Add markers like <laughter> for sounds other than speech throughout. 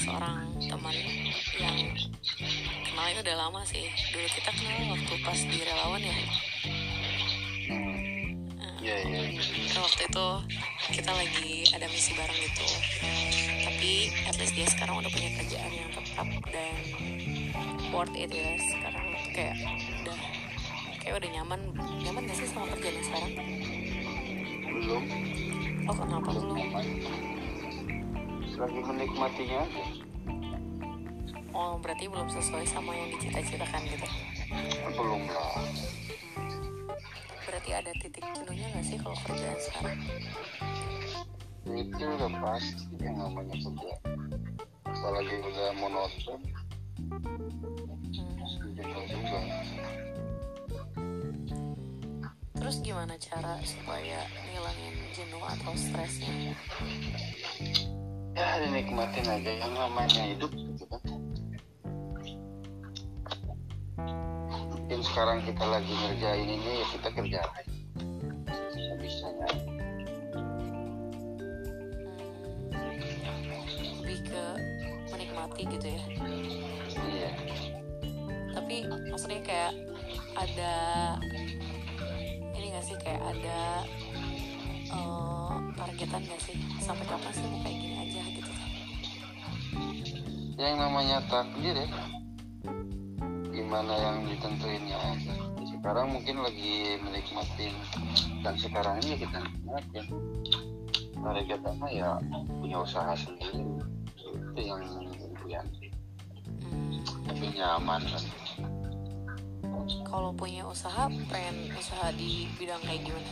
seorang teman yang kenalnya udah lama sih. Dulu kita kenal waktu pas di relawan ya? Iya iya. iya. Karena waktu itu kita lagi ada misi bareng gitu. Tapi at least dia sekarang udah punya kerjaan yang tetap dan worth it ya sekarang. Kayak udah kayak udah nyaman. Nyaman gak sih sama kerjaan sekarang? Belum. oh kenapa belum Lagi menikmatinya oh berarti belum sesuai sama yang dicita-citakan gitu Belum lah. berarti ada titik jenuhnya gak sih kalau kerjaan sekarang Itu udah pasti yang namanya kerja. Apalagi udah monoton. Hmm. Jenuh juga. terus gimana cara supaya ngilangin jenuh atau stresnya Ya dinikmatin aja yang namanya hidup gitu kan. Mungkin sekarang kita lagi ngerjain ini ya kita kerjain. Bisa-bisanya. Hmm, lebih ke menikmati gitu ya Iya. tapi maksudnya kayak ada ini gak sih kayak ada eh, targetan gak sih sampai kapan sih kayak gini Yang namanya takdir ya. Gimana yang ditentuinnya aja. Sekarang mungkin lagi menikmatin dan sekarang ini kita nikmatin. Target apa ya punya usaha sendiri. Itu yang impian Hmm, tapi nyaman kan. kalau punya usaha pengen usaha di bidang kayak gimana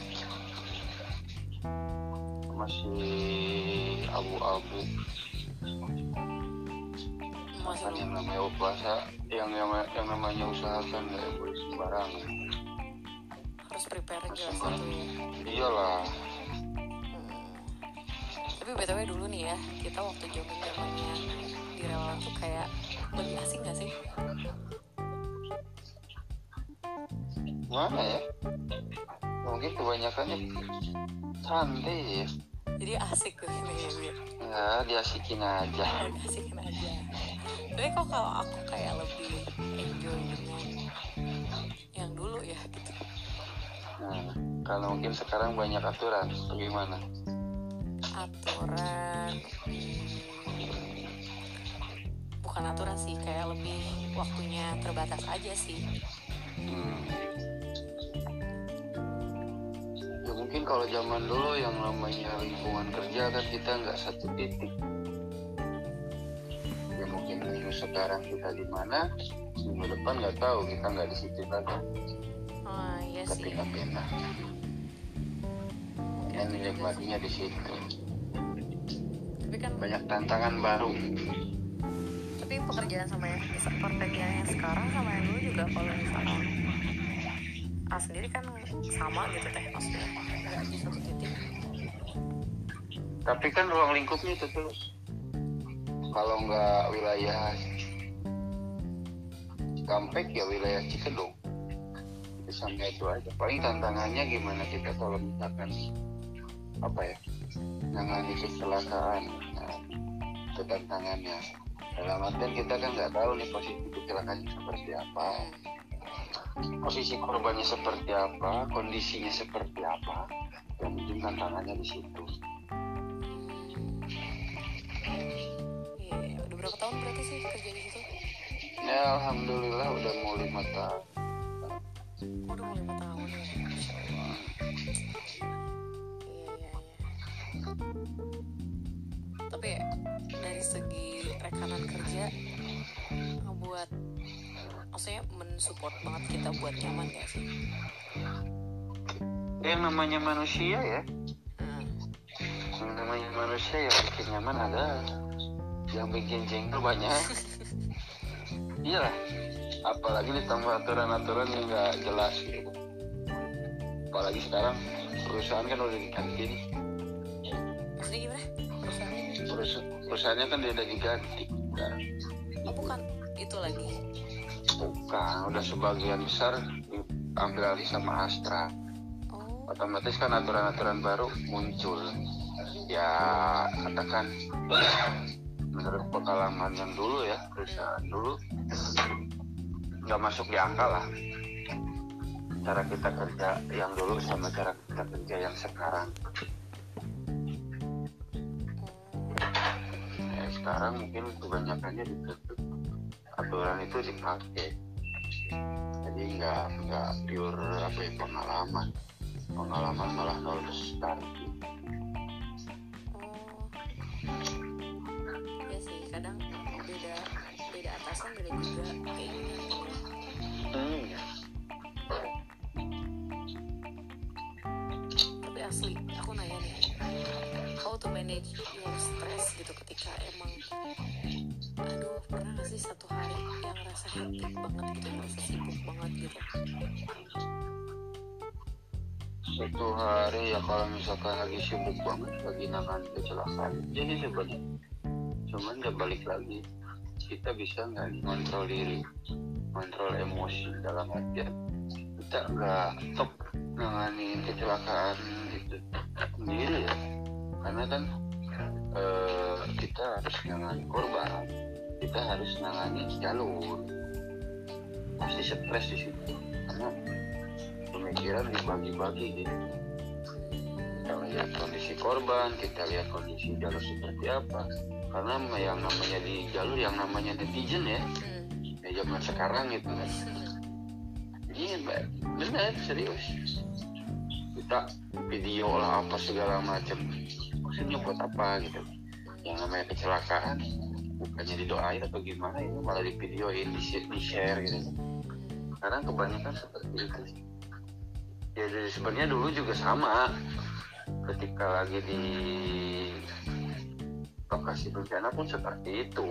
masih abu-abu masih kan yang namanya usaha yang yang, yang namanya usaha kan nggak boleh sembarangan. Harus prepare jelas gitu ya iyalah. Hmm. tapi btw dulu nih ya kita waktu zaman zamannya di relawan tuh kayak lebih asing gak sih? Mana ya? Mungkin kebanyakannya santai ya. Jadi asik gitu ini. Ya diasikin aja. Lebih asikin aja kalau aku kayak lebih enjoy dengan yang dulu ya gitu. Nah kalau mungkin sekarang banyak aturan bagaimana? Aturan. Bukan aturan sih kayak lebih waktunya terbatas aja sih. Hmm. ya mungkin kalau zaman dulu yang namanya lingkungan kerja kan kita nggak satu titik sekarang kita di mana minggu depan nggak tahu kita nggak di situ lagi ah iya tapi sih Oke, yang oke, dinikmatinya di situ. Tapi kan banyak tantangan baru. Tapi pekerjaan sama yang pekerjaan yang sekarang sama yang dulu juga kalau misalkan A sendiri kan sama gitu teh maksudnya. Nggak di satu titik tapi kan ruang lingkupnya itu terus kalau nggak wilayah Cikampek ya wilayah Cikedung itu itu aja. Paling tantangannya gimana kita kalau misalkan apa ya nangani kecelakaan. Nah, itu tantangannya. Dalam artian kita kan nggak tahu nih posisi kecelakaannya seperti apa. Posisi korbannya seperti apa kondisinya seperti apa yang penting tantangannya di situ berapa tahun berarti sih kerja di situ? Ya alhamdulillah udah mau lima tahun. Udah mau lima tahun ya? Iya iya iya. Tapi ya, dari segi rekanan kerja ngebuat maksudnya mensupport banget kita buat nyaman gak sih? Yang namanya manusia ya. Hmm. yang namanya manusia yang bikin nyaman ada yang bikin jengkel banyak <laughs> iyalah apalagi ditambah aturan-aturan yang nggak jelas gitu. Apalagi sekarang perusahaan kan udah diganti nih. Perus- perusahaannya kan udah diganti Nah, oh bukan itu lagi? Bukan udah sebagian besar diambil alih sama Astra. Oh. Otomatis kan aturan-aturan baru muncul. Ya katakan menurut pengalaman yang dulu ya perusahaan dulu nggak masuk di angka lah. Cara kita kerja yang dulu sama cara kita kerja yang sekarang. Ya, sekarang mungkin kebanyakannya ditutup aturan itu dipakai. Jadi nggak nggak pure apa ya, pengalaman. Pengalaman malah nol besar atasan beda juga hmm, ya. tapi asli aku nanya nih how to manage your stress gitu ketika emang aduh pernah gak sih satu hari yang ngerasa hectic banget gitu ngerasa sibuk banget gitu? Satu hari ya kalau misalkan lagi sibuk banget lagi nangani kecelakaan. Jadi sebenarnya. Cuman nggak balik lagi kita bisa nggak kontrol diri kontrol emosi dalam artian kita nggak top nangani kecelakaan itu sendiri ya. Karena kan eh, kita harus nangani korban kita harus nangani jalur. Pasti stres di situ. Karena pemikiran dibagi-bagi gitu. Kita lihat kondisi korban kita lihat kondisi jalur seperti apa karena yang namanya di jalur yang namanya netizen ya. Hmm. ya zaman sekarang gitu kan iya mbak. Benar serius. Kita video lah apa segala macam. Maksudnya buat apa gitu? Yang namanya kecelakaan bukannya didoain atau gimana itu malah di videoin di share, di share gitu. Sekarang kebanyakan seperti itu ya jadi sebenarnya dulu juga sama. Ketika lagi di lokasi bencana pun seperti itu.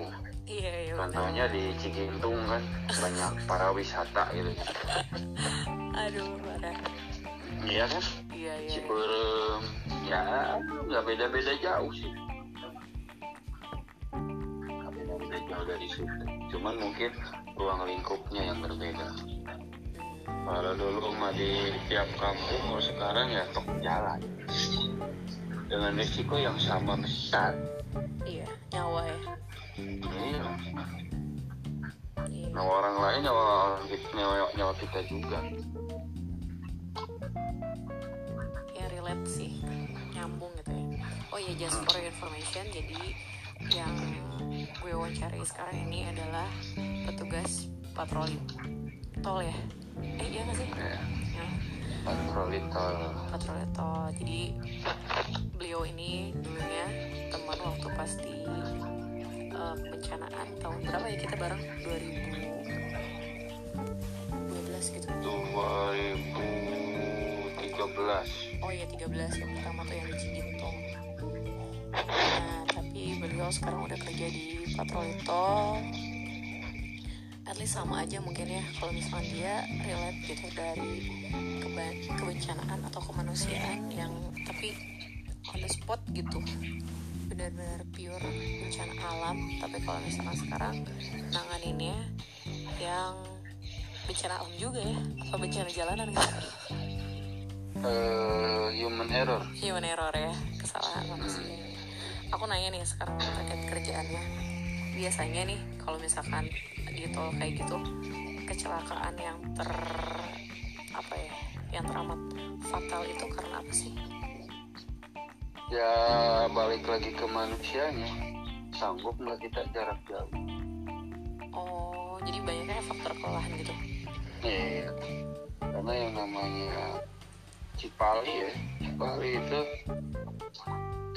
Iya iya contohnya di Cigintung kan banyak para wisata gitu. Aduh parah. Iya kan? Iya iya iya. Ciberem ya nggak beda-beda jauh sih. Nggak beda-beda jauh dari situ. Cuman mungkin ruang lingkupnya yang berbeda. Kalau dulu mah di tiap kampung kalau sekarang ya tok jalan. Dengan risiko yang sama besar iya nyawa ya. Iya. iya. Nyawa orang lain nyawa orang nyawa, nyawa kita juga. Ya relate sih. Nyambung gitu ya. Oh ya just for information jadi yang gue wawancarai sekarang ini adalah petugas patroli. Tol ya? Eh iya nggak sih? Ya, ya, patroli tol patroli tol jadi beliau ini dulunya teman waktu pas di eh, kebencanaan tahun berapa ya kita bareng? 2012 gitu. 2013 Oh iya 13 yang pertama tuh yang di Cigintung Nah tapi beliau sekarang udah kerja di patroli tol At least sama aja mungkin ya Kalau misalnya dia relate gitu dari keba- kebencanaan atau kemanusiaan Yang tapi on the spot gitu. Benar-benar pure bencana alam. Tapi kalau misalnya sekarang nanganinnya yang bencana alam juga ya Apa bencana jalanan gitu? Eh, human error. Human error ya kesalahan manusia aku nanya nih sekarang terkait kerjaannya. Biasanya nih kalau misalkan di tol kayak gitu kecelakaan yang ter yang teramat fatal itu karena apa sih? Ya balik lagi ke manusianya. Sanggup nggak kita jarak jauh? Oh jadi banyaknya faktor kelelahan gitu? Iya. karena yang namanya Cipali ya Cipali itu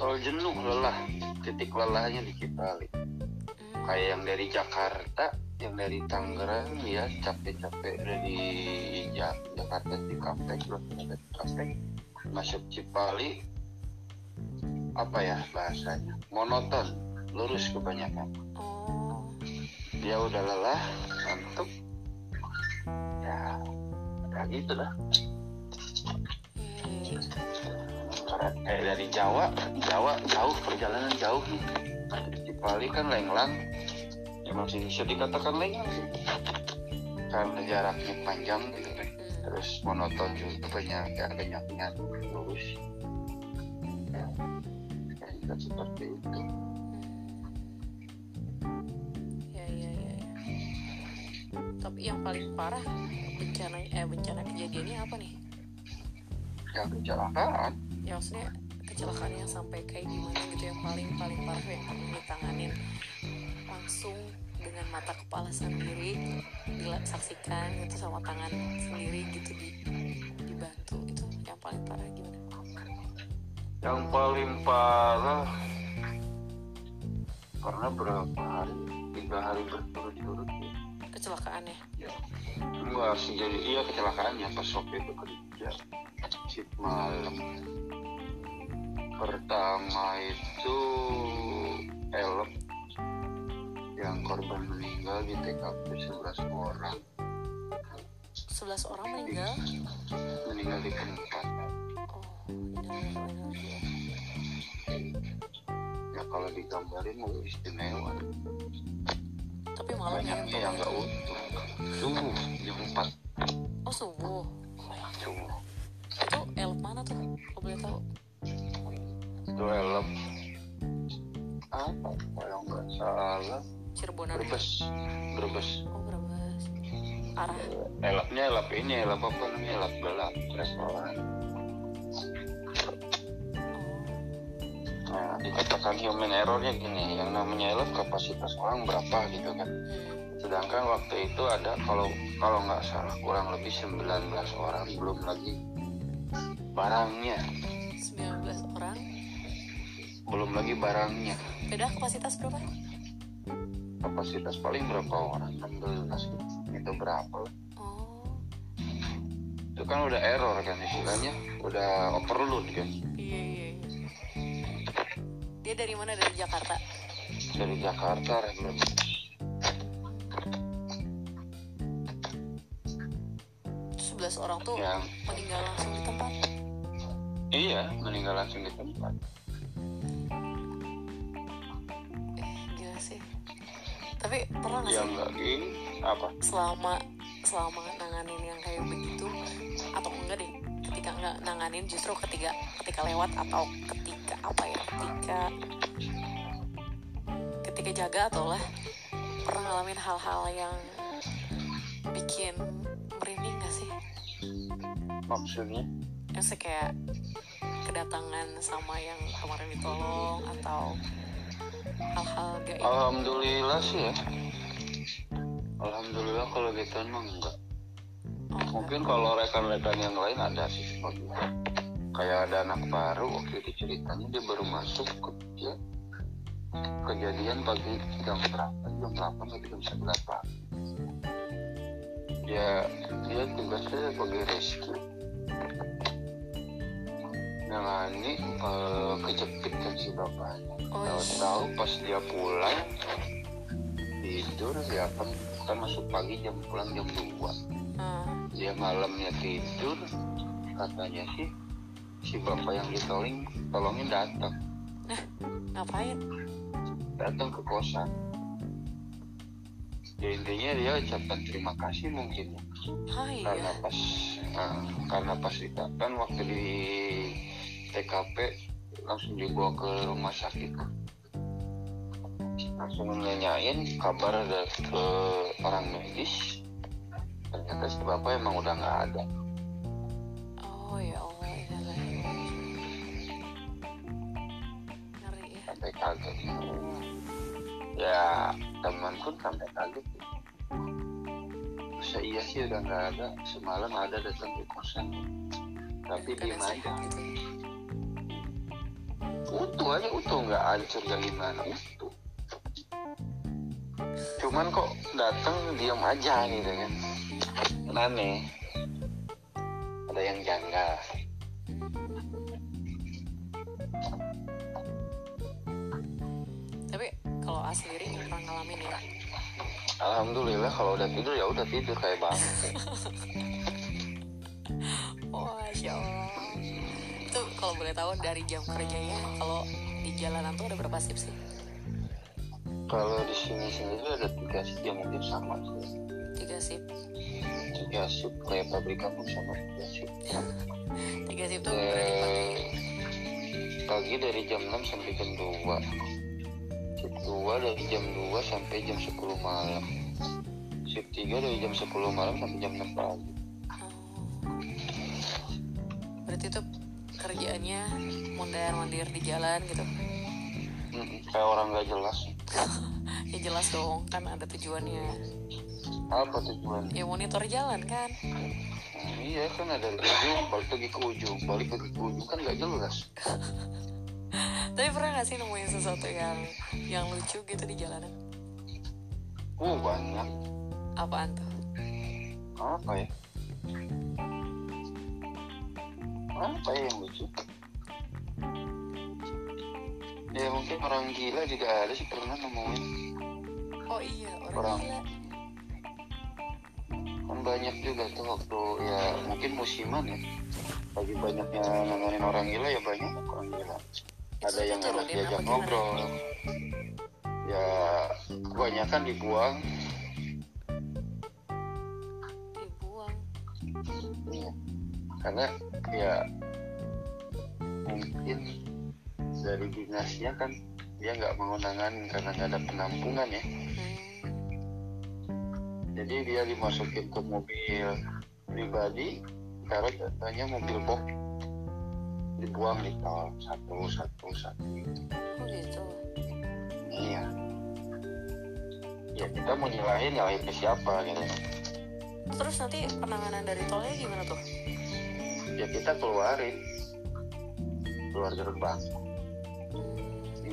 tol jenuh lelah. Titik lelahnya di Cipali. Hmm, kayak yang dari Jakarta yang dari Tangerang ya capek-capek dari Jak Jakarta di Kampek Jakarta di Kampek masuk Cipali apa ya bahasanya? Monoton lurus kebanyakan. Oh. Dia udah lelah ngantuk. Ya ya gitu Karena kayak dari Jawa Jawa jauh perjalanan jauh nih. Cipali kan lenglang ya masih bisa dikatakan sih. <laughs> Karena jaraknya panjang gitu Hmm, terus monoton juga banyak ya banyak lurus kayak kan seperti itu. Ya ya ya ya. Tapi yang paling parah bencana eh bencana kejadiannya apa nih? Ya kecelakaan. Ya maksudnya kecelakaan yang sampai kayak gimana gitu yang paling paling parah yang pernah ditanganin langsung dengan mata kepala sendiri disaksikan gitu sama tangan sendiri gitu di dibantu. Itu yang paling parah gimana? Yang paling parah karena berapa hari? Tiga hari berturut-turut ya. kecelakaannya enggak sih jadi iya kecelakaannya. Pas waktu itu kerja shift malam. Pertama itu elok yang korban meninggal di TKP 11 orang. 11 orang meninggal? Meninggal di tempat oh ya kalau digambarin mau istimewa. Tapi malam ya banyaknya yang nggak utuh subuh jam 4 oh subuh? Subuh. Itu elf mana tuh? Kalau boleh tahu elap ini elap apa? Namanya elap gelap restoran. Oh nah dikatakan human errornya gini yang namanya elap kapasitas orang berapa gitu kan. Hmm. sedangkan waktu itu ada kalau kalau nggak salah kurang lebih 19 orang belum lagi barangnya. 19 orang? Belum lagi barangnya. Beda kapasitas berapa? Kapasitas paling berapa orang? 16 gitu. Itu berapa lah. oh. Itu kan udah error kan istilahnya. Udah overload kan. Iya iya iya. Dia dari mana? Dari Jakarta? Dari Jakarta. Terus 11 orang tuh yang meninggal langsung di tempat? Iya meninggal langsung di tempat tapi pernah nggak yang sih? nggak. Gini apa? Selama selama nanganin yang kayak begitu atau enggak deh ketika nggak nanganin justru ketika ketika lewat atau ketika apa ya ketika ketika jaga atau lah pernah ngalamin hal-hal yang bikin merinding gak sih? Maksudnya? Yang kayak kedatangan sama yang kemarin ditolong atau hal-hal alhamdulillah sih ya. Alhamdulillah kalau gitu emang enggak. Oh, mungkin kalau rekan-rekan yang lain ada sih. Seperti itu. kayak ada anak baru waktu itu ceritanya dia baru masuk kerja kejadian pagi jam berapa? Jam 8 atau jam 9 pagi ya dia tugasnya sebagai rescue nangani eh, kejepit si bapaknya. Oh, iya. tahu-tahu pas dia pulang tidur ya kan kan masuk pagi jam pulang jam 2 Ah, dia malamnya tidur katanya sih si bapak yang ditolong tolongin datang. Ngapain? Datang ke kosan. Ya intinya dia ucapkan terima kasih mungkin ya. ah karena iya pas nah, karena pas kita kan waktu di TKP langsung dibawa ke rumah sakit. Langsung nanyain kabar dari ke orang medis. Ternyata si bapak emang udah nggak ada. Oh ya Allah wa inna ngeri ya. Sampai kaget. Ya teman pun sampai kaget. Masa iya sih udah nggak ada? Semalam ada datang ke kosan. Tapi diem yang aja gitu utuh aja utuh. Nggak hancur nggak gimana? Utuh. Cuman kok datang diam aja gitu kan Kan aneh ada yang janggal. Tapi kalau A sendiri nggak pernah ngalamin ya? Alhamdulillah kalau udah tidur ya udah tidur kayak bang oh <laughs> masya Allah boleh tahu dari jam kerjanya kalau di jalanan tuh ada berapa shift sih? Kalau di sini sendiri ada tiga shift ya mungkin sama sih. Tiga shift. Tiga shift kayak pabrikan pun sama tiga shift. <laughs> Tiga shift tuh berarti pagi pagi dari jam 6 sampai jam 2 shift 2 dari jam 2 sampai jam 10 malam. Shift 3 dari jam 10 malam sampai jam 6 pagi. Berarti itu kerjaannya mondar mandir di jalan gitu. Kayak orang nggak jelas. <laughs> Ya jelas dong kan ada tujuannya. Apa tujuan? Ya monitor jalan kan? Iya kan ada ujung balik lagi ke ujung. Balik lagi ke ujung kan nggak jelas. <laughs> Tapi pernah gak sih nemuin sesuatu yang yang lucu gitu di jalanan? Oh banyak. Apaan tuh? Apa ya apa ya yang lucu. Ya mungkin orang gila juga ada sih pernah nemuin. Oh iya orang Orang. gila. Kan banyak juga tuh waktu ya mungkin musiman ya. Lagi banyaknya nanganin orang gila ya banyak orang gila. Ada yang enak diajak ngobrol. ya kebanyakan dibuang karena ya mungkin dari dinasnya kan dia nggak mau nanganin karena nggak ada penampungan ya. Hmm. jadi dia dimasukin ke mobil pribadi karena katanya mobil box. Dibuang di tol satu satu satu. Oh gitu. Iya. Ya kita mau nyalahin nyalahin ke siapa gitu. Terus nanti penanganan dari tolnya gimana tuh ya kita keluarin keluar gerbang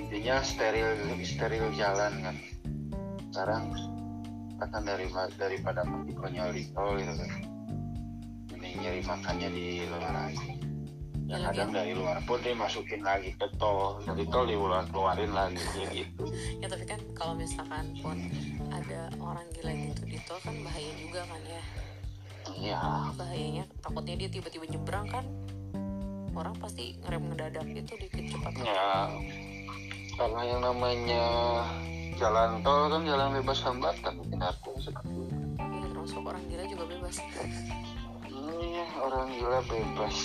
intinya steril steril jalan kan. Sekarang akan dari daripada mati konyol tol gitu kan. Ini nyari makannya di luar yang Ya, kadang dari luar pun dia masukin lagi ke tol. Dari tol diulang keluarin lagi gitu. Ya tapi kan kalau misalkan pun ada orang gila gitu di tol kan bahaya juga kan ya iya. Bahayanya. Takutnya dia tiba-tiba nyebrang kan orang pasti ngerem ngedadak itu di kecepatan. Ya karena yang namanya jalan tol kan jalan bebas hambatan mungkin aku seperti ya, termasuk orang gila juga bebas. Iya, orang gila bebas.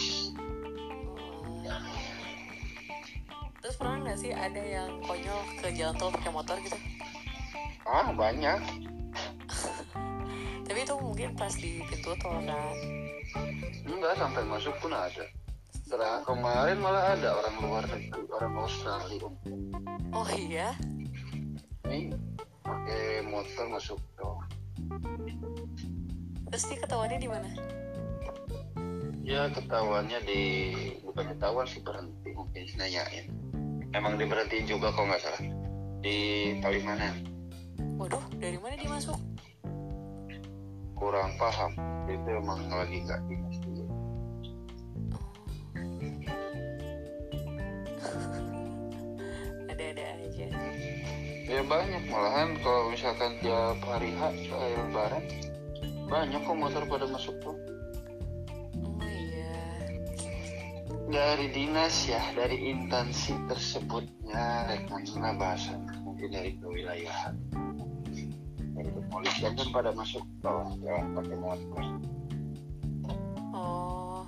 Terus pernah nggak sih ada yang konyol ke jalan tol pakai motor gitu? Ah, banyak. <laughs> tapi itu mungkin pas di pintu tol kan Enggak, sampai masuk pun ada. Setelah kemarin malah ada orang luar negeri, orang Australia. oh iya Ini pakai motor masuk tol. terus dia ketahuannya di mana Ya, ketahuannya di... Bukan ketahuan sih, berhenti. Mungkin nanyain. Emang diberhentiin juga kalau nggak salah. Di Palimanan. waduh dari mana dia masuk Kurang paham. Itu emang lagi nggak dinas dulu. ada-ada aja Ya banyak malahan kalau misalkan tiap hari H kayak lebaran banyak kok motor pada masuk tuh oh iya dari dinas ya dari instansi tersebutnya rekannya bahasa mungkin dari kewilayahan dari kepolisian kan pada masuk tol ya pakai motor. Oh.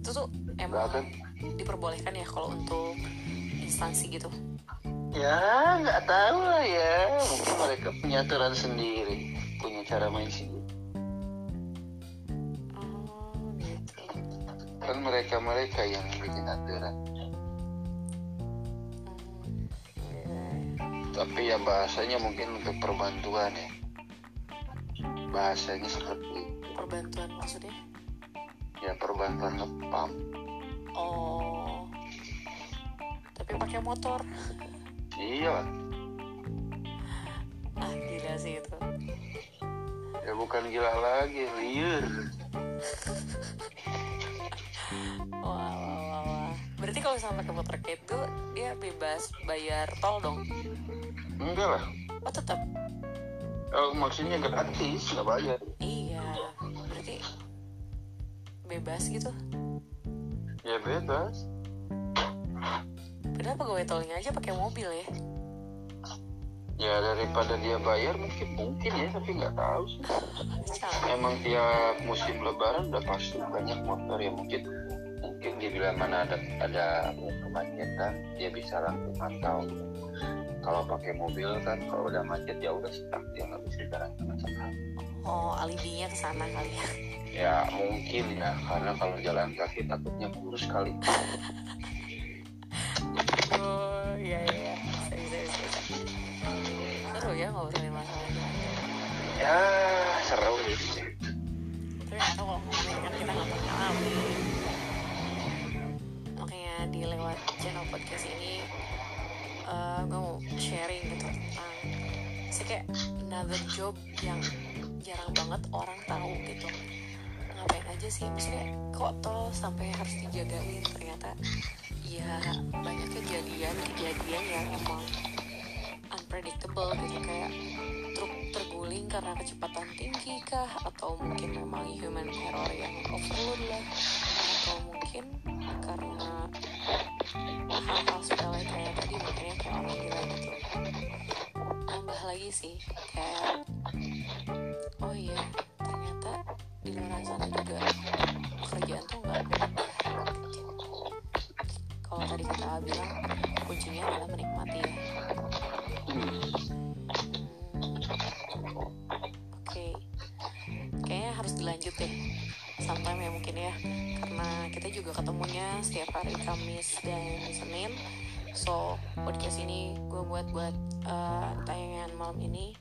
Itu tuh emang kan? diperbolehkan ya kalau untuk instansi gitu? Ya nggak tahu lah ya. Mungkin mereka punya aturan sendiri punya cara main sendiri. Oh gitu. Kan mereka mereka yang bikin aturan tapi ya bahasanya mungkin untuk perbantuan ya. Bahasanya seperti itu. perbantuan maksudnya? Ya perbantuan ngepam oh. Tapi pakai motor. Iya. Ah gila sih itu. Ya bukan gila lagi liar. Wah wah wah, wah. berarti kalau misalnya pakai motor itu dia bebas bayar tol dong enggak lah. Oh tetap oh, maksudnya gratis nggak bayar. Iya. Berarti bebas gitu? Ya bebas. Padahal pegawai tolnya aja pakai mobil ya. Ya daripada dia bayar mungkin mungkin ya tapi nggak tahu sih. <laughs> Emang tiap musim lebaran udah pasti banyak motor ya mungkin mungkin mungkin di wilayah mana ada ada kemacetan dia bisa langsung mantau kalau pakai mobil kan kalau udah macet ya udah stuck dia nggak bisa jalan dengan tenang oh alibinya ke sana kali ya. Ya mungkin ya karena kalau jalan kaki takutnya kurus kali. <laughs> Oh iya iya iya. bisa bisa seru. Ya ngobrolin masalah ya seru gitu tapi kalau ngomongin kan kita nggak pernah ngalamin makanya di lewat channel podcast ini eh gue mau sharing gitu. Tentang sih kayak another job yang jarang banget orang tahu gitu. Ngapain aja sih? Maksudnya kok toh sampai harus dijagain. Ternyata ya banyak kejadian kejadian yang emang unpredictable gitu. Kayak truk terguling karena kecepatan tinggi kah? Atau mungkin memang human error yang overload lah? Atau mungkin sih kayak oh iya ternyata di luar sana juga pekerjaan tuh nggak kalau tadi kata A bilang kuncinya adalah menikmati ya. Hmm, oke kayaknya harus dilanjut deh sometime ya mungkin ya karena kita juga ketemunya setiap hari Kamis dan Senin. So podcast ini gue buat buat ini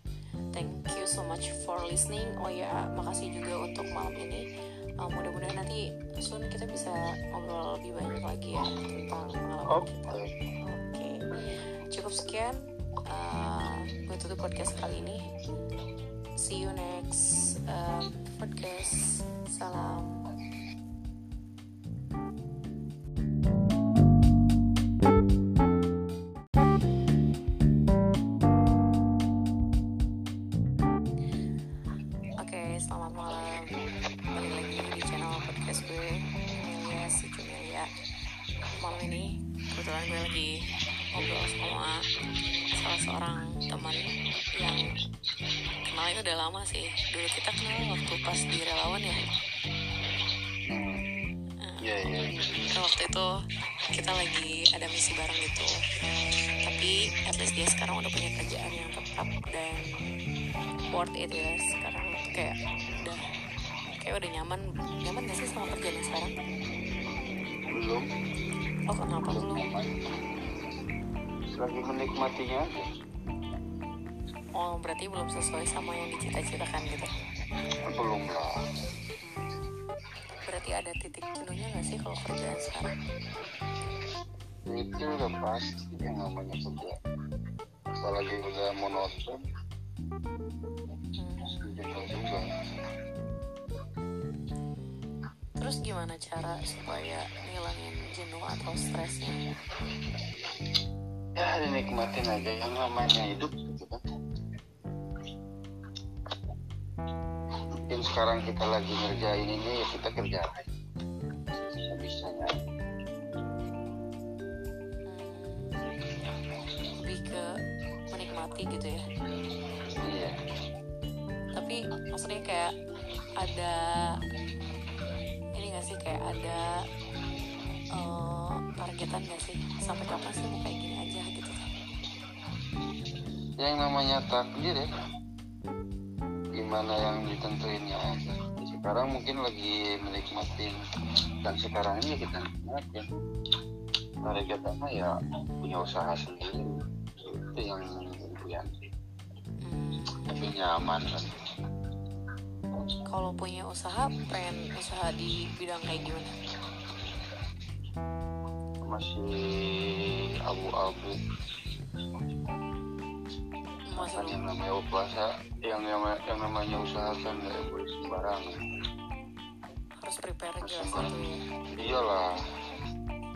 thank you so much for listening oh ya makasih juga untuk malam ini Uh, mudah-mudahan nanti soon kita bisa ngobrol lebih banyak lagi ya tentang pengalaman oke kita Oke, cukup sekian. Uh, gue tutup podcast kali ini. See you next uh, podcast. Salam. Lama sih. Dulu kita kenal waktu pas di relawan ya. Iya iya. Kan waktu itu kita lagi ada misi bareng gitu. Tapi at least dia sekarang udah punya kerjaan yang tetap dan worth it ya. Sekarang kayak udah kayak udah nyaman nyaman gak sih sama kerjaan sekarang? Belum Oh kenapa belum belum? Lagi menikmatinya aja. Oh berarti belum sesuai sama yang dicita-citakan gitu. Belum lah. Berarti ada titik jenuhnya gak sih kalau kerjaan sekarang? Itu udah pasti yang namanya kerja. Apalagi udah monoton, Hmm. jenuh juga. Terus gimana cara supaya ngilangin jenuh atau stresnya? Ya dinikmatin aja yang namanya hidup gitu kan. Mungkin sekarang kita lagi ngerjain ini ya kita kerjain. Bisa-bisanya. Hmm, lebih ke menikmati gitu ya. Iya. Tapi maksudnya kayak ada ini gak sih kayak ada eh, targetan gak sih sampai kapan sih mau kayak gini aja gitu? Yang namanya takdir ya. Gimana yang ditentuinnya aja. Sekarang mungkin lagi menikmatin dan sekarang ini kita nikmatin. Target apa ya punya usaha sendiri. Itu yang impian. Hmm, Tapi nyaman kan. kalau punya usaha pengen usaha di bidang kayak gimana? masih abu-abu Masih kan yang namanya usaha yang yang, yang namanya usaha kan nggak boleh sembarangan harus prepare jelas gitu ya. iyalah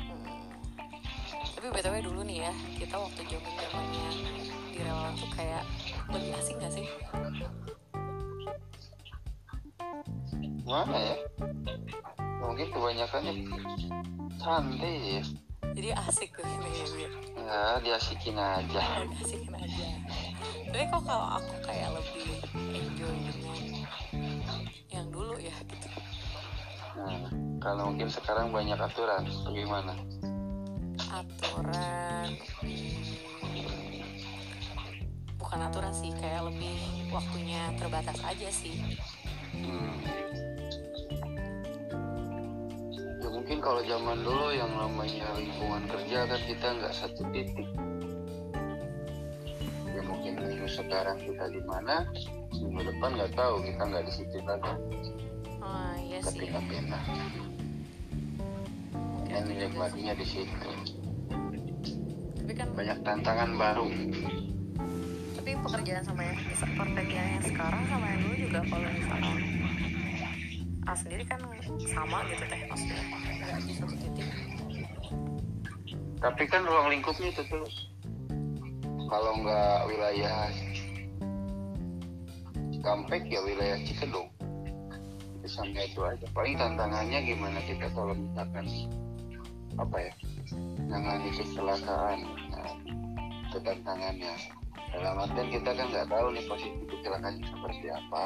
Hmm. Tapi btw dulu nih ya, kita waktu zaman zamannya di relawan tuh kayak lebih asing gak sih? mana ya mungkin kebanyakannya santai ya Jadi asik gitu ya, ya diasikin aja <laughs> asikin aja. Tapi kok kalau aku kayak lebih enjoy dengan yang dulu ya gitu. Nah, kalau mungkin sekarang banyak aturan, bagaimana? aturan bukan aturan sih kayak lebih waktunya terbatas aja sih Hmm. Ya mungkin kalau zaman dulu yang namanya lingkungan kerja kan kita nggak satu titik. Sekarang kita di mana, minggu depan nggak tahu kita nggak di situ lagi. oh iya sih Ketika pindah, yang menikmatinya di situ. tapi kan Banyak tantangan baru. tapi pekerjaan sama yang pekerjaan yang sekarang sama yang dulu juga kalau misalkan A sendiri kan sama gitu teh maksudnya di satu titik Tapi kan ruang lingkupnya itu terus. Kalau nggak wilayah Cikampek ya wilayah Cikedung. Itu sampai itu aja. Paling tantangannya gimana kita kalau misalkan apa ya nangani kecelakaan. Nah, itu tantangannya. Dalam artian kita kan nggak tahu nih posisi kecelakaannya seperti apa.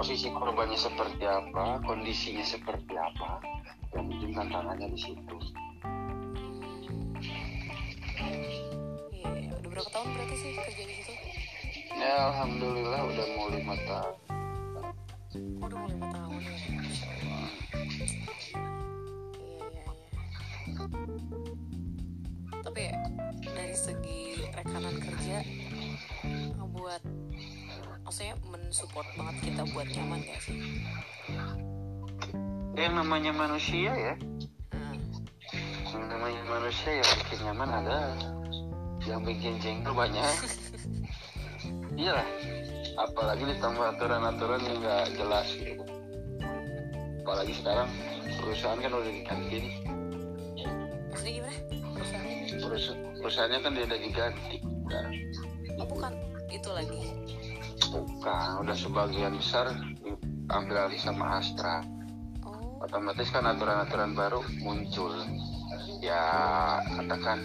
Posisi korbannya seperti apa kondisinya seperti apa yang penting tantangannya di situ. Iya berapa tahun berarti sih kerja di situ Ya alhamdulillah udah mau lima tahun. Udah mau lima tahun ya iya iya iya tapi ya, dari segi rekanan kerja ngebuat maksudnya mensupport banget kita buat nyaman gak sih Yang namanya manusia ya, Hmm. yang namanya manusia yang bikin nyaman ada, yang bikin jengkel banyak. <laughs> Iyalah, apalagi ditambah aturan-aturan yang nggak jelas gitu. Apalagi sekarang perusahaan kan udah diganti nih. gimana perusahaannya Perus- perusahaannya kan udah diganti. Nah, oh bukan itu lagi bukan, udah sebagian besar diambil alih sama Astra. oh otomatis kan aturan-aturan baru muncul ya katakan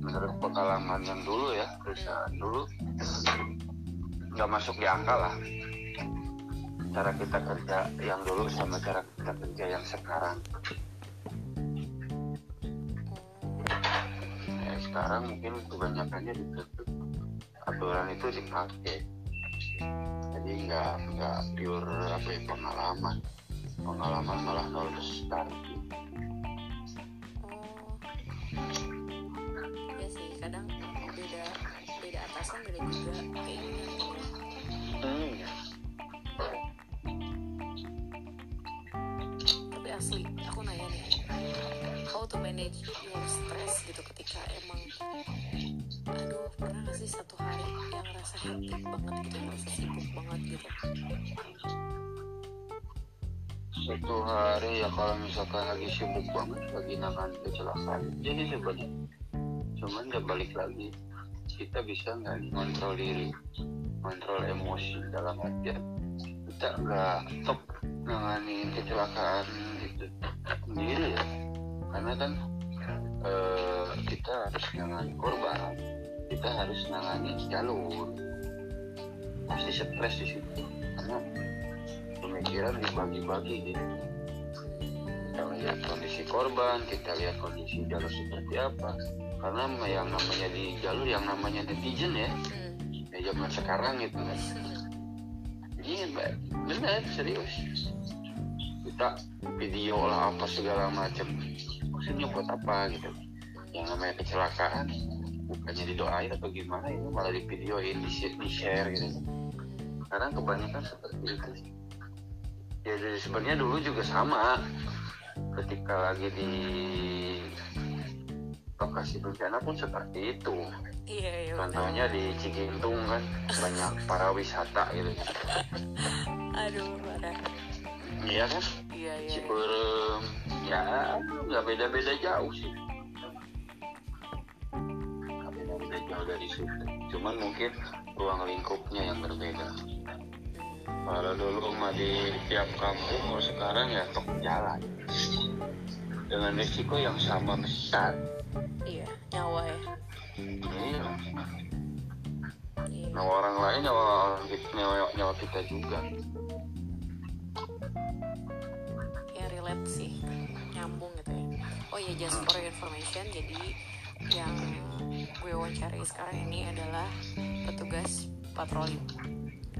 menurut pengalaman yang dulu ya perusahaan dulu nggak masuk di angka lah. Cara kita kerja yang dulu sama cara kita kerja yang sekarang. Ya, sekarang mungkin kebanyakannya ditutup aturan itu dipakai. Jadi nggak nggak pure apa ya pengalaman. Pengalaman malah nol besar manage your stress gitu ketika emang aduh pernah gak sih satu hari yang rasa hektik banget gitu rasa sibuk banget gitu? Satu hari ya kalau misalkan lagi sibuk banget lagi nangan kecelakaan. Jadi sebenarnya. Cuman ya balik lagi kita bisa nggak kontrol diri kontrol emosi dalam artian kita nggak top nanganin kecelakaan itu sendiri ya. Karena kan eh, kita harus nangani korban. Kita harus nangani jalur. Pasti stres di situ. Karena pemikiran dibagi-bagi gitu. Kita lihat kondisi korban kita lihat kondisi jalur seperti apa. Karena yang namanya di jalur yang namanya netizen ya. Hmm. ya zaman sekarang itu kan. Ini mbak benar serius. Kita video lah apa segala macam maksudnya buat apa gitu. Yang namanya kecelakaan. Bukannya didoain atau gimana ini malah di videoin di di share gitu. Sekarang kebanyakan seperti itu ya jadi sebenarnya dulu juga sama. Ketika lagi di lokasi bencana pun seperti itu. Iya iya contohnya di Cigintung kan banyak para wisata gitu. <laughs> Aduh parah. Iya kan iya iya iya. Ciberem. Ya nggak beda-beda jauh sih. Nggak beda-beda jauh dari situ. Cuman mungkin ruang lingkupnya yang berbeda. Kalau dulu mah di tiap kampung kalau sekarang ya tok jalan. Dengan risiko yang sama besar. Iya nyawa ya. Iya. Nyawa orang lain nyawa nyawa, nyawa kita juga sih nyambung gitu ya. Oh ya just for your information jadi yang gue wawancari sekarang ini adalah petugas patroli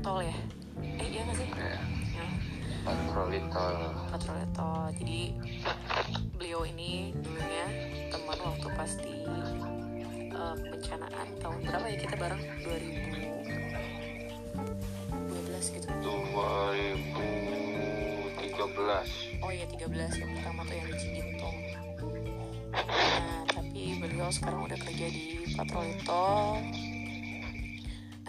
tol ya. Eh iya gak sih? Ya, ya. Patroli tol. Patroli tol. Jadi beliau ini dulunya teman waktu pas di eh, kebencanaan tahun berapa ya kita bareng? 2012 2013 oh iya 13 yang pertama tuh yang di Cigintung nah tapi beliau sekarang udah kerja di patroli tol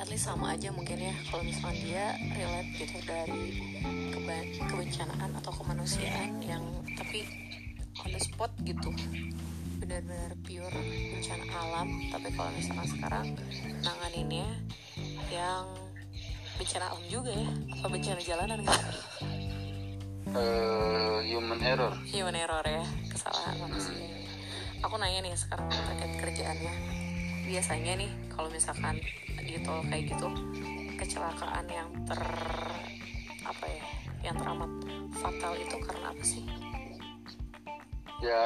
at least sama aja mungkin ya kalau misalnya dia relate gitu dari kebencanaan atau kemanusiaan yang tapi on the spot gitu. Benar-benar pure bencana alam. Tapi kalau misalkan sekarang nanganinnya yang bencana alam juga ya apa bencana jalanan gitu Eh, human error. Human error ya kesalahan manusia aku nanya nih sekarang terkait kerjaannya. Biasanya nih kalau misalkan di tol kayak gitu kecelakaan yang ter apa ya yang teramat fatal itu karena apa sih? Ya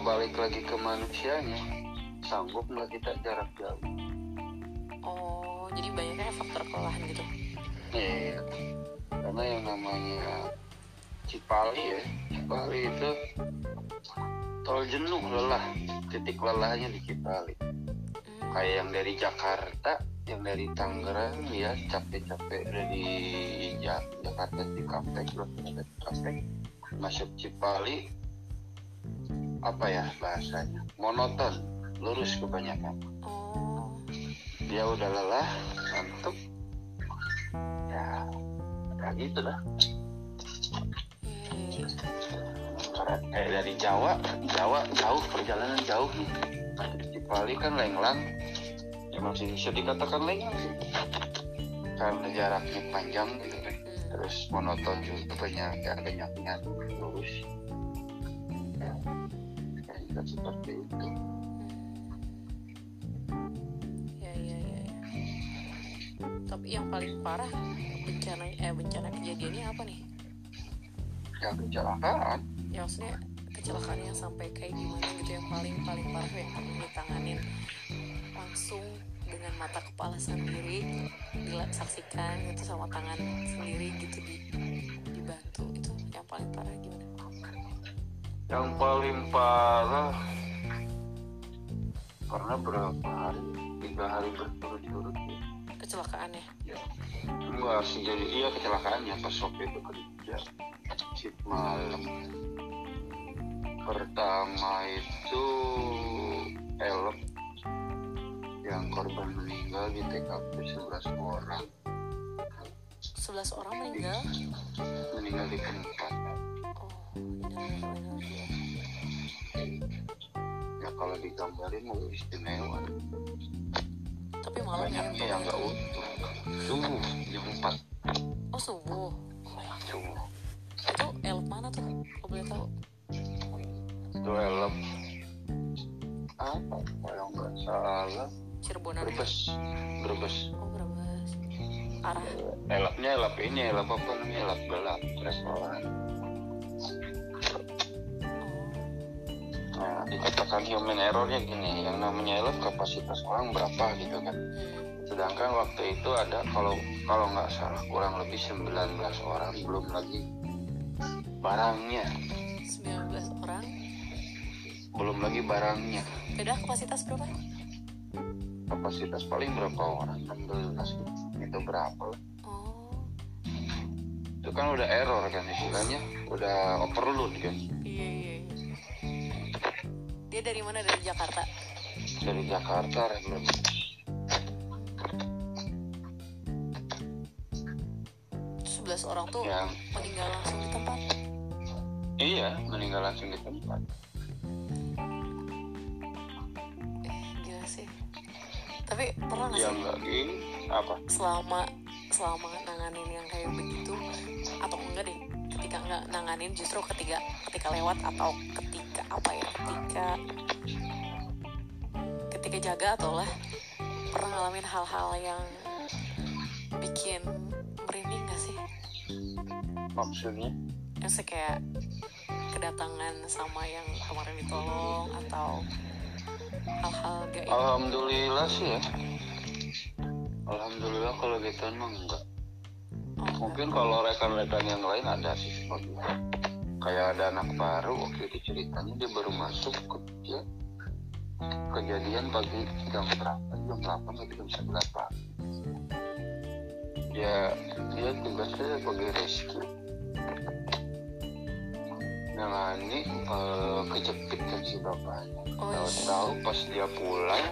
balik lagi ke manusianya. Sanggup nggak kita jarak jauh? Oh jadi banyaknya faktor kelelahan gitu? Iya, karena yang namanya Cipali ya, Cipali itu tol jenuh lelah, titik lelahnya di Cipali. Hmm, Kayak yang dari Jakarta, yang dari Tangerang ya capek-capek dari Ja- Jakarta di Kampek, terus dari Kampek masuk Cipali, apa ya bahasanya, monoton, lurus kebanyakan. oh Dia udah lelah, ngantuk, ya, ya gitu dah. Kayak dari Jawa, Jawa jauh perjalanan jauh nih. Di Bali kan lenglang, ya masih bisa dikatakan lenglang sih. Karena jaraknya panjang gitu. Hmm, Terus monoton juga banyak ya banyaknya lurus. Ya, kayak seperti itu. ya ya ya ya. tapi yang paling parah bencana eh bencana kejadiannya apa nih Ya kecelakaan. ya maksudnya kecelakaan yang sampai kayak gimana gitu yang paling paling parah yang perlu ditanganin langsung dengan mata kepala sendiri disaksikan gitu sama tangan sendiri gitu di dibantu itu yang paling parah gimana Yang paling parah karena berapa hari? Tiga hari berturut-turut ya. kecelakaannya Enggak sih jadi iya kecelakaannya pas waktu itu kerja shift malam. Pertama itu elep yang korban meninggal di TKP 11 orang. 11 orang meninggal? Meninggal di tempat oh ya kalau digambarin mau istimewa. Tapi malam ya? Banyaknya yang nggak utuh. Subuh jam 4 oh subuh? Subuh tuh kalau boleh tahu itu elep apa? Kalau nggak salah. Cirebonan ya? berbes berbes oh Brebes. Arah. Elapnya elap ini elap apa namanya? Elap gelap restoran. Nah dikatakan human errornya gini yang namanya elap kapasitas orang berapa gitu kan. Hmm. sedangkan waktu itu ada kalau kalau nggak salah kurang lebih 19 orang belum lagi barangnya. 19 orang. Belum lagi barangnya. Beda kapasitas berapa? Kapasitas paling berapa orang? 16 gitu. itu berapa? Oh. Itu kan udah error kan istilahnya. Udah overload kan? Iya iya iya. Dia dari mana? Dari Jakarta? Dari Jakarta 11 orang tuh yang meninggal langsung di tempat iya meninggal langsung di tempat. Eh gila sih. Tapi pernah nggak ya sih? enggak gini apa? Selama selama nanganin yang kayak begitu atau enggak deh ketika nggak nanganin justru ketika ketika lewat atau ketika apa ya ketika ketika jaga atau lah pernah ngalamin hal-hal yang bikin merinding gak sih? Maksudnya? Yang kayak kedatangan sama yang kemarin ditolong atau hal-hal gaib Alhamdulillah sih ya. Alhamdulillah kalau gitu emang enggak. oh, Mungkin kalau rekan-rekan yang lain ada sih seperti itu. Kayak ada anak baru waktu itu ceritanya dia baru masuk kerja kejadian pagi jam berapa jam 8 atau jam 9 pagi ya dia tugasnya sebagai rescue nangani eh, kejepit kan si bapaknya. Oh tahu-tahu pas dia pulang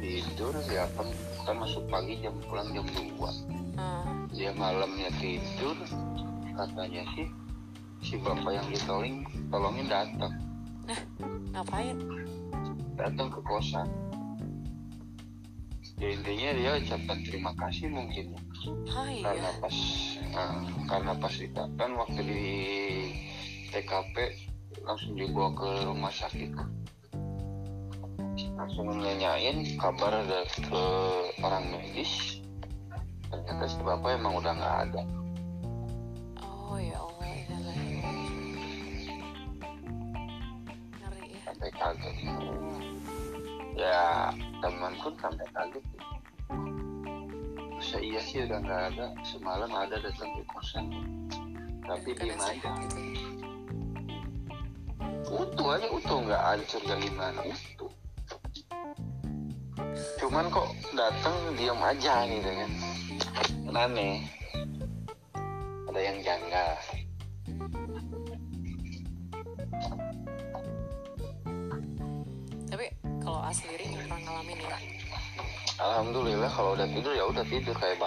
tidur ya kan kan masuk pagi jam pulang jam 2 Ah, dia malamnya tidur katanya sih si bapak yang ditolong tolongin datang. Ngapain? Datang ke kosan. Ya intinya dia ucapkan terima kasih mungkin ya. hai karena pas nah, karena pas kita kan waktu di TKP langsung dibawa ke rumah sakit. Langsung nanyain kabar dari ke orang medis. Ternyata si bapak emang udah nggak ada. Oh ya Allah ilaihi raji'un. ngeri ya. Sampai kaget. Ya teman pun sampai kaget. Masa iya sih udah nggak ada? Semalam ada datang ke kosan. Tapi diem aja. gitu. Utuh aja utuh. Nggak hancur nggak gimana? Utuh. Cuman kok datang diam aja gitu kan. Aneh. Ada yang janggal. Tapi kalau A sendiri nggak pernah ngalamin ya? Alhamdulillah kalau udah tidur ya udah tidur kayak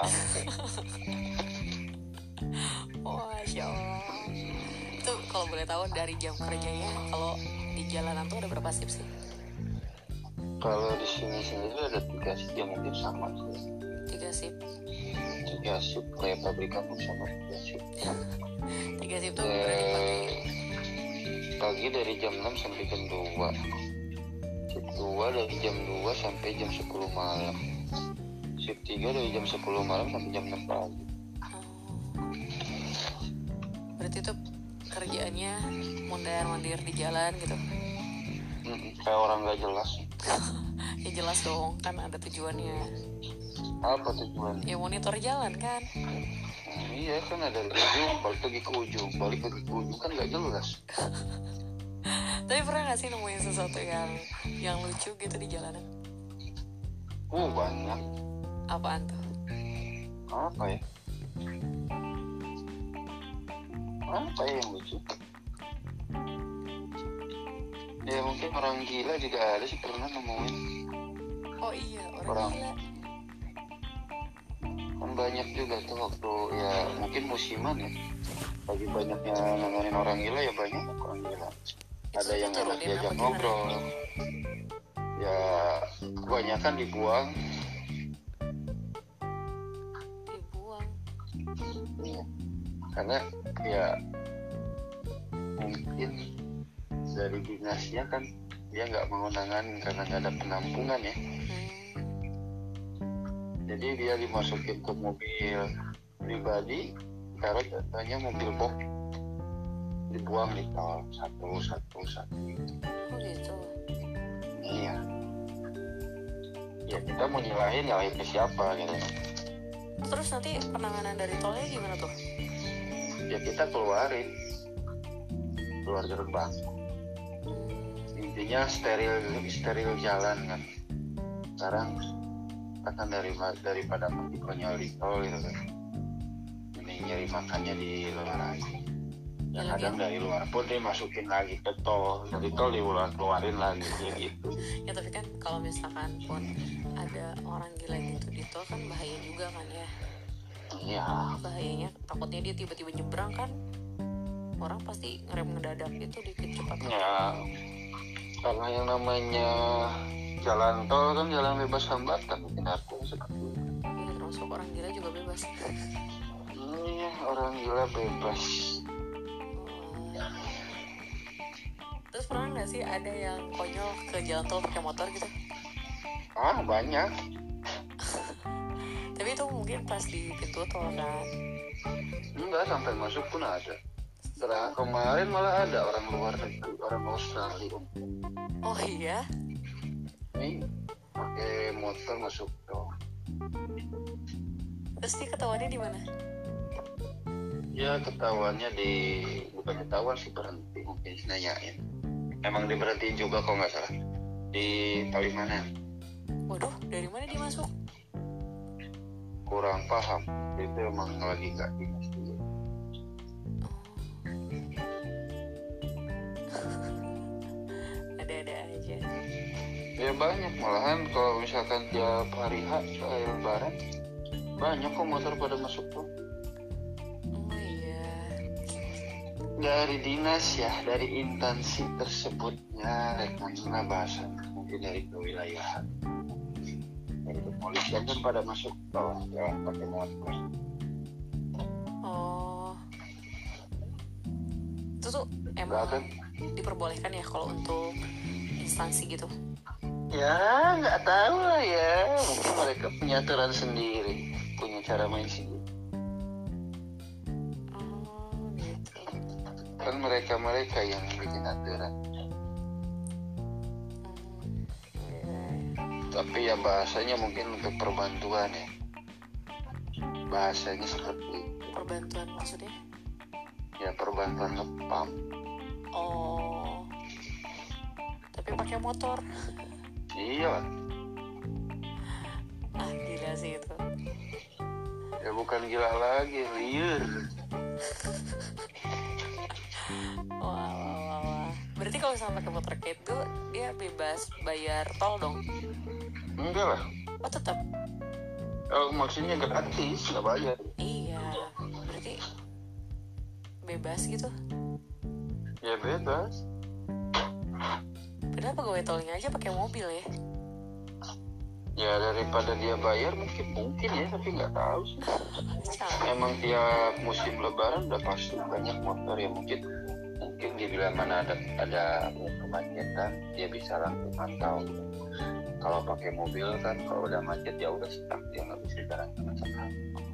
oh <laughs> masya Allah kalau boleh tahu dari jam kerjanya kalau di jalanan tuh ada berapa shift sih? Kalau di sini sendiri ada tiga shift ya mungkin sama sih. Tiga shift? Tiga shift kayak pabrikan pun sama tiga shift. <laughs> Tiga shift tuh berarti pagi Eh, pagi dari jam 6 sampai jam 2 shift 2 dari jam 2 sampai jam 10 malam. Shift 3 dari jam 10 malam sampai jam 6 pagi kerjaannya mondar mandir di jalan gitu. Mm-mm, kayak orang gak jelas. <laughs> Ya jelas dong kan ada tujuannya. Apa tujuan? Ya monitor jalan kan? Nah, iya kan ada ujung balik lagi ke ujung. Balik lagi ke ujung kan gak jelas. <laughs> Tapi pernah gak sih nemuin sesuatu yang yang lucu gitu di jalanan? Uh banyak. Apaan tuh? Apa ya? Apa ya yang lucu ya mungkin orang gila juga ada sih pernah nemuin. Oh iya orang, Orang. gila. Kan banyak juga tuh waktu ya mungkin musiman ya. Lagi banyaknya nanganin orang gila ya banyak orang gila. Ada Itu yang enak turunin diajak ngobrol. Ya kebanyakan dibuang. Dibuang. Iya. karena ya mungkin dari dinasnya kan dia nggak mau nanganin karena nggak ada penampungan ya. Jadi dia dimasukin ke mobil pribadi taruh contohnya mobil box. Dibuang di tol satu satu satu. Oh gitu. Iya. Ya kita mau nyalahin nyalahin ke siapa gitu. Terus nanti penanganan dari tolnya gimana tuh? Ya kita keluarin. Keluar gerbang Intinya steril steril jalan kan. Sekarang akan dari daripada mati konyol tol gitu kan. Ini nyari makannya di luar lagi. Ya, dan kadang dari luar pun dia masukin lagi ke tol. Dari tol diulang keluarin lagi gitu. Ya tapi kan kalau misalkan pun ada orang gila gitu di tol kan bahaya juga kan ya. Iya. Bahayanya takutnya dia tiba-tiba nyebrang kan orang pasti ngerem ngedadak itu dikit cepat. Ya karena yang namanya jalan tol kan jalan bebas hambatan mungkin aku seperti itu Iya, termasuk orang gila juga bebas. Iya, orang gila bebas. Oh. terus pernah nggak sih ada yang konyol ke jalan tol pakai motor gitu? Ah banyak. <laughs> Tapi itu mungkin pas di pintu tol kan? Enggak sampai masuk pun ada Setelah kemarin malah ada orang luar negeri orang Australia. Oh iya? Ini pakai motor masuk tol terus dia ketahuannya di mana? Ya ketahuannya di bukan ketahuan sih berhenti. Mungkin nanyain. Emang diberhentiin juga kok nggak salah. Di Palimanan waduh dari mana dia masuk? Kurang paham. Itu emang lagi nggak dinas ya banyak. Malahan kalau misalkan tiap hari H kayak lebaran banyak kok motor pada masuk tuh. Oh iya. Dari dinas ya dari instansi tersebutnya rekannya bahasa mungkin dari kewilayahan. Dari kepolisian kan pada masuk tol ya pakai motor. Oh. Itu tuh emang kan? diperbolehkan ya kalau untuk instansi gitu ya nggak tahu lah ya. Mungkin mereka punya aturan sendiri punya cara main sendiri. Oh gitu kan mereka mereka yang bikin aturan. Tapi ya bahasanya mungkin untuk perbantuan ya. Bahasanya seperti itu. perbantuan maksudnya? Ya perbantuan ngepam oh. Tapi pakai motor <laughs> iya. Ah gila sih itu. Ya bukan gila lagi liar. Wah wah wah, wah. berarti kalau pakai motor kayak itu dia bebas bayar tol dong? Enggak lah. Oh tetap oh, maksudnya gratis nggak bayar. Iya berarti bebas gitu? Ya bebas padahal pegawai tolnya aja pakai mobil ya. Ya daripada dia bayar mungkin mungkin ya tapi nggak tahu emang tiap musim lebaran udah pasti banyak motor ya mungkin mungkin di bila mana ada ada kemacetan dia bisa langsung pantau. Kalau pakai mobil kan kalau udah macet ya udah stuck dia nggak bisa jalan ke mana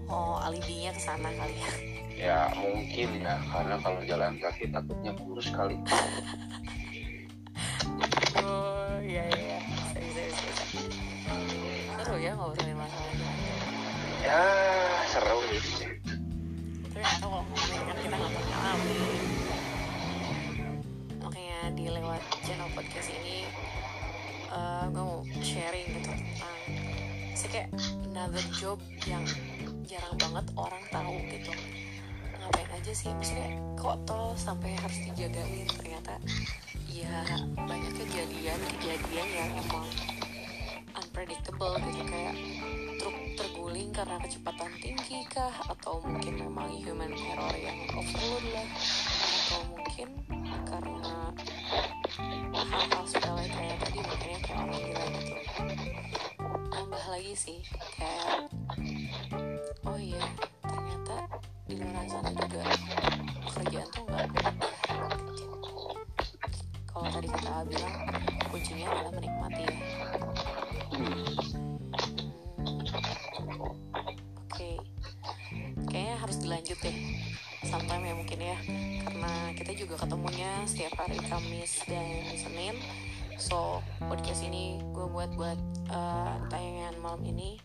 oh alibinya ke sana kali ya. Ya mungkin ya karena kalau jalan kaki takutnya kurus kali <laughs> ya seru. Gitu tapi nggak tahu ngomongin kan kita nggak pernah ngalamin makanya di lewat channel podcast ini eh gue mau sharing gitu tentang sih kayak another job yang jarang banget orang tahu gitu. Ngapain aja sih? Maksudnya kok tol sampai harus dijagain? Ternyata ya banyak kejadian-kejadian yang emang unpredictable gitu. Kayak terguling karena kecepatan tinggi kah? Atau mungkin memang human error yang overload lah? Atau mungkin karena hal-hal sepele kayak tadi makanya kayak orang gila gitu tambah lagi sih kayak oh iya ternyata di luar sana malam ini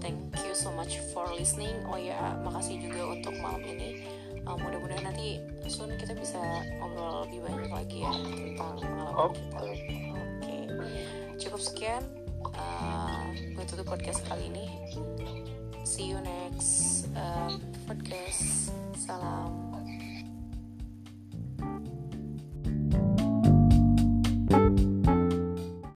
thank you so much for listening oh ya makasih juga untuk malam ini Uh, mudah-mudahan nanti soon kita bisa ngobrol lebih banyak lagi ya tentang pengalaman kita oke Oke, cukup sekian. Uh, gue tutup podcast kali ini. See you next um, podcast. Salam.